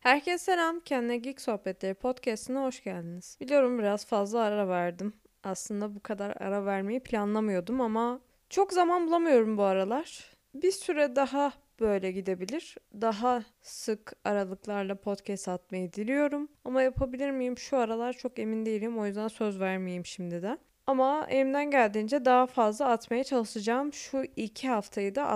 Herkese selam. Kendine Geek Sohbetleri podcastine hoş geldiniz. Biliyorum biraz fazla ara verdim. Aslında bu kadar ara vermeyi planlamıyordum ama çok zaman bulamıyorum bu aralar. Bir süre daha böyle gidebilir. Daha sık aralıklarla podcast atmayı diliyorum. Ama yapabilir miyim şu aralar çok emin değilim. O yüzden söz vermeyeyim şimdiden. Ama elimden geldiğince daha fazla atmaya çalışacağım. Şu iki haftayı da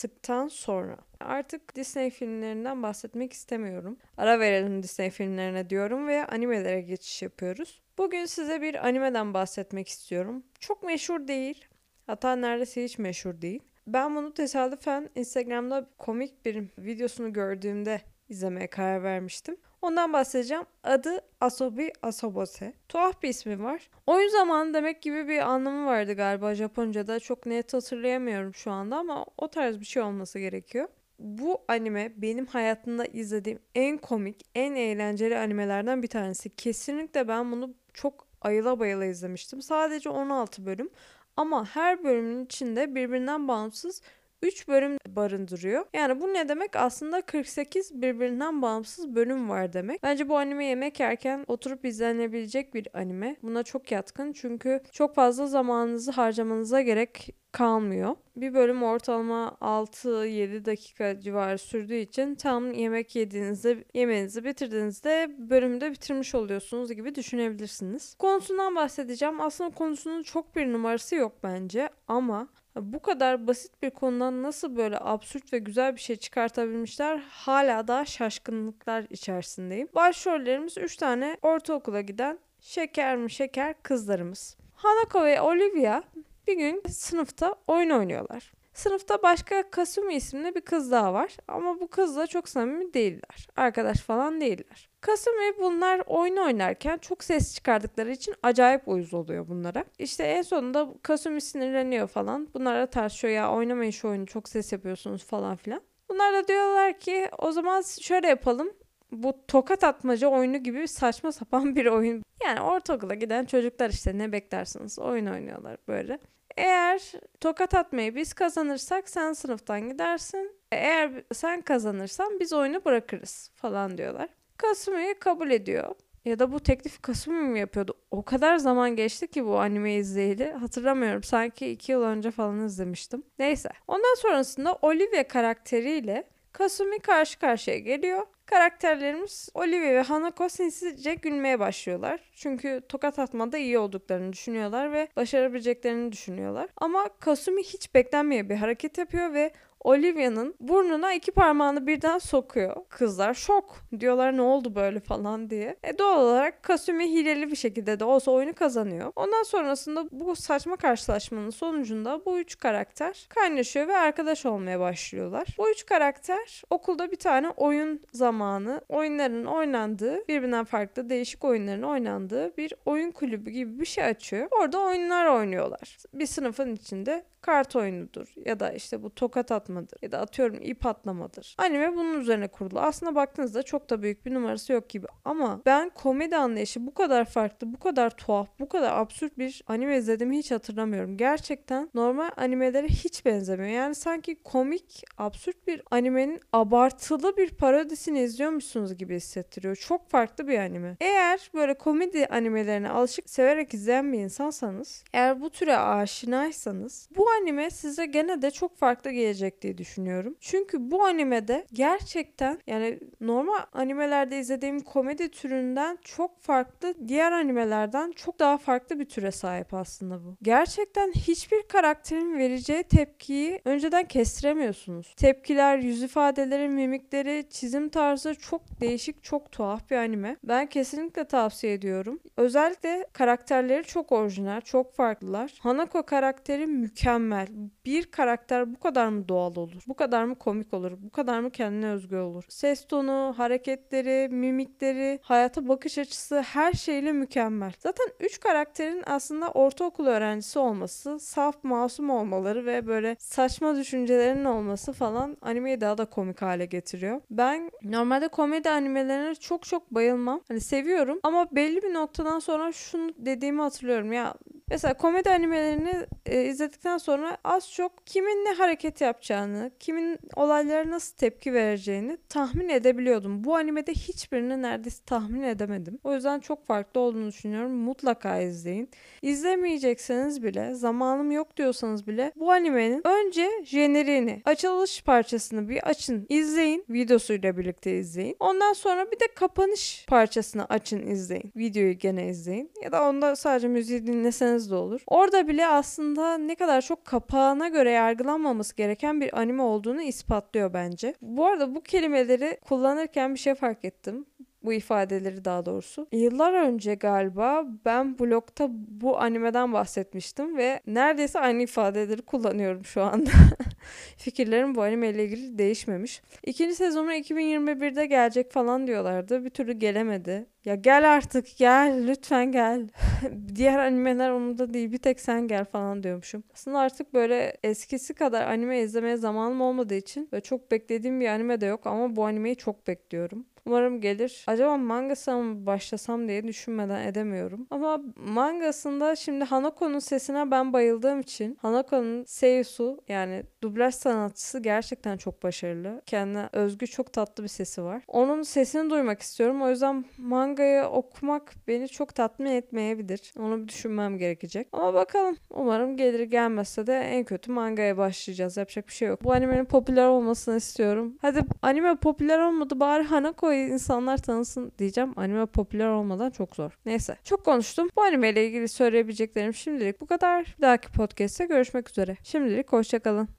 atlattıktan sonra. Artık Disney filmlerinden bahsetmek istemiyorum. Ara verelim Disney filmlerine diyorum ve animelere geçiş yapıyoruz. Bugün size bir animeden bahsetmek istiyorum. Çok meşhur değil. Hatta neredeyse hiç meşhur değil. Ben bunu tesadüfen Instagram'da komik bir videosunu gördüğümde izlemeye karar vermiştim. Ondan bahsedeceğim. Adı Asobi Asobose. Tuhaf bir ismi var. Oyun zamanı demek gibi bir anlamı vardı galiba Japonca'da. Çok net hatırlayamıyorum şu anda ama o tarz bir şey olması gerekiyor. Bu anime benim hayatımda izlediğim en komik, en eğlenceli animelerden bir tanesi. Kesinlikle ben bunu çok ayıla bayıla izlemiştim. Sadece 16 bölüm ama her bölümün içinde birbirinden bağımsız 3 bölüm barındırıyor. Yani bu ne demek? Aslında 48 birbirinden bağımsız bölüm var demek. Bence bu anime yemek yerken oturup izlenebilecek bir anime. Buna çok yatkın çünkü çok fazla zamanınızı harcamanıza gerek kalmıyor. Bir bölüm ortalama 6-7 dakika civarı sürdüğü için tam yemek yediğinizde, yemeğinizi bitirdiğinizde bölümde bitirmiş oluyorsunuz gibi düşünebilirsiniz. Konusundan bahsedeceğim. Aslında konusunun çok bir numarası yok bence ama bu kadar basit bir konudan nasıl böyle absürt ve güzel bir şey çıkartabilmişler hala da şaşkınlıklar içerisindeyim. Başrollerimiz 3 tane ortaokula giden şeker mi şeker kızlarımız. Hanako ve Olivia bir gün sınıfta oyun oynuyorlar. Sınıfta başka Kasumi isimli bir kız daha var ama bu kızla çok samimi değiller. Arkadaş falan değiller. Kasumi bunlar oyun oynarken çok ses çıkardıkları için acayip uyuz oluyor bunlara. İşte en sonunda Kasumi sinirleniyor falan. Bunlara tartışıyor ya oynamayın şu oyunu çok ses yapıyorsunuz falan filan. Bunlar da diyorlar ki o zaman şöyle yapalım bu tokat atmaca oyunu gibi saçma sapan bir oyun. Yani ortaokula giden çocuklar işte ne beklersiniz oyun oynuyorlar böyle. Eğer tokat atmayı biz kazanırsak sen sınıftan gidersin. Eğer sen kazanırsan biz oyunu bırakırız falan diyorlar. Kasumi kabul ediyor. Ya da bu teklif Kasumi mi yapıyordu? O kadar zaman geçti ki bu anime izleyeli. Hatırlamıyorum. Sanki iki yıl önce falan izlemiştim. Neyse. Ondan sonrasında Olivia karakteriyle Kasumi karşı karşıya geliyor. Karakterlerimiz Olivia ve Hanako sinsice gülmeye başlıyorlar. Çünkü tokat atmada iyi olduklarını düşünüyorlar ve başarabileceklerini düşünüyorlar. Ama Kasumi hiç beklenmeyen bir hareket yapıyor ve Olivia'nın burnuna iki parmağını birden sokuyor. Kızlar şok. Diyorlar ne oldu böyle falan diye. E doğal olarak Kasumi hileli bir şekilde de olsa oyunu kazanıyor. Ondan sonrasında bu saçma karşılaşmanın sonucunda bu üç karakter kaynaşıyor ve arkadaş olmaya başlıyorlar. Bu üç karakter okulda bir tane oyun zamanı oyunların oynandığı birbirinden farklı değişik oyunların oynandığı bir oyun kulübü gibi bir şey açıyor. Orada oyunlar oynuyorlar. Bir sınıfın içinde kart oyunudur ya da işte bu tokat atmadır ya da atıyorum ip atlamadır. Anime bunun üzerine kurulu. Aslında baktığınızda çok da büyük bir numarası yok gibi ama ben komedi anlayışı bu kadar farklı, bu kadar tuhaf, bu kadar absürt bir anime izlediğimi hiç hatırlamıyorum. Gerçekten normal animelere hiç benzemiyor. Yani sanki komik, absürt bir animenin abartılı bir parodisini izliyormuşsunuz gibi hissettiriyor. Çok farklı bir anime. Eğer böyle komedi animelerine alışık severek izleyen bir insansanız, eğer bu türe aşinaysanız bu anime size gene de çok farklı gelecek diye düşünüyorum. Çünkü bu animede gerçekten yani normal animelerde izlediğim komedi türünden çok farklı diğer animelerden çok daha farklı bir türe sahip aslında bu. Gerçekten hiçbir karakterin vereceği tepkiyi önceden kestiremiyorsunuz. Tepkiler, yüz ifadeleri, mimikleri, çizim tarzı çok değişik, çok tuhaf bir anime. Ben kesinlikle tavsiye ediyorum. Özellikle karakterleri çok orijinal, çok farklılar. Hanako karakteri mükemmel. Bir karakter bu kadar mı doğal olur? Bu kadar mı komik olur? Bu kadar mı kendine özgü olur? Ses tonu, hareketleri, mimikleri, hayata bakış açısı her şeyle mükemmel. Zaten üç karakterin aslında ortaokul öğrencisi olması, saf masum olmaları ve böyle saçma düşüncelerinin olması falan animeyi daha da komik hale getiriyor. Ben normalde komedi animelerine çok çok bayılmam. Hani seviyorum ama belli bir noktadan sonra şunu dediğimi hatırlıyorum ya Mesela komedi animelerini e, izledikten sonra az çok kimin ne hareket yapacağını, kimin olaylara nasıl tepki vereceğini tahmin edebiliyordum. Bu animede hiçbirini neredeyse tahmin edemedim. O yüzden çok farklı olduğunu düşünüyorum. Mutlaka izleyin. İzlemeyecekseniz bile, zamanım yok diyorsanız bile bu animenin önce jeneriğini, açılış parçasını bir açın, izleyin. Videosuyla birlikte izleyin. Ondan sonra bir de kapanış parçasını açın, izleyin. Videoyu gene izleyin. Ya da onda sadece müziği dinleseniz de olur. Orada bile aslında ne kadar çok kapağına göre yargılanmaması gereken bir anime olduğunu ispatlıyor bence. Bu arada bu kelimeleri kullanırken bir şey fark ettim bu ifadeleri daha doğrusu. Yıllar önce galiba ben blogda bu animeden bahsetmiştim ve neredeyse aynı ifadeleri kullanıyorum şu anda. Fikirlerim bu anime ile ilgili değişmemiş. İkinci sezonu 2021'de gelecek falan diyorlardı. Bir türlü gelemedi. Ya gel artık gel lütfen gel. Diğer animeler umurda değil bir tek sen gel falan diyormuşum. Aslında artık böyle eskisi kadar anime izlemeye zamanım olmadığı için ve çok beklediğim bir anime de yok ama bu animeyi çok bekliyorum. Umarım gelir. Acaba mangasına mı başlasam diye düşünmeden edemiyorum. Ama mangasında şimdi Hanako'nun sesine ben bayıldığım için Hanako'nun seiyusu yani dublaj sanatçısı gerçekten çok başarılı. Kendine özgü çok tatlı bir sesi var. Onun sesini duymak istiyorum. O yüzden mangayı okumak beni çok tatmin etmeyebilir. Onu bir düşünmem gerekecek. Ama bakalım. Umarım gelir gelmezse de en kötü mangaya başlayacağız. Yapacak bir şey yok. Bu animenin popüler olmasını istiyorum. Hadi anime popüler olmadı bari Hanako insanlar tanısın diyeceğim. Anime popüler olmadan çok zor. Neyse. Çok konuştum. Bu anime ile ilgili söyleyebileceklerim şimdilik bu kadar. Bir dahaki podcast'te görüşmek üzere. Şimdilik hoşçakalın.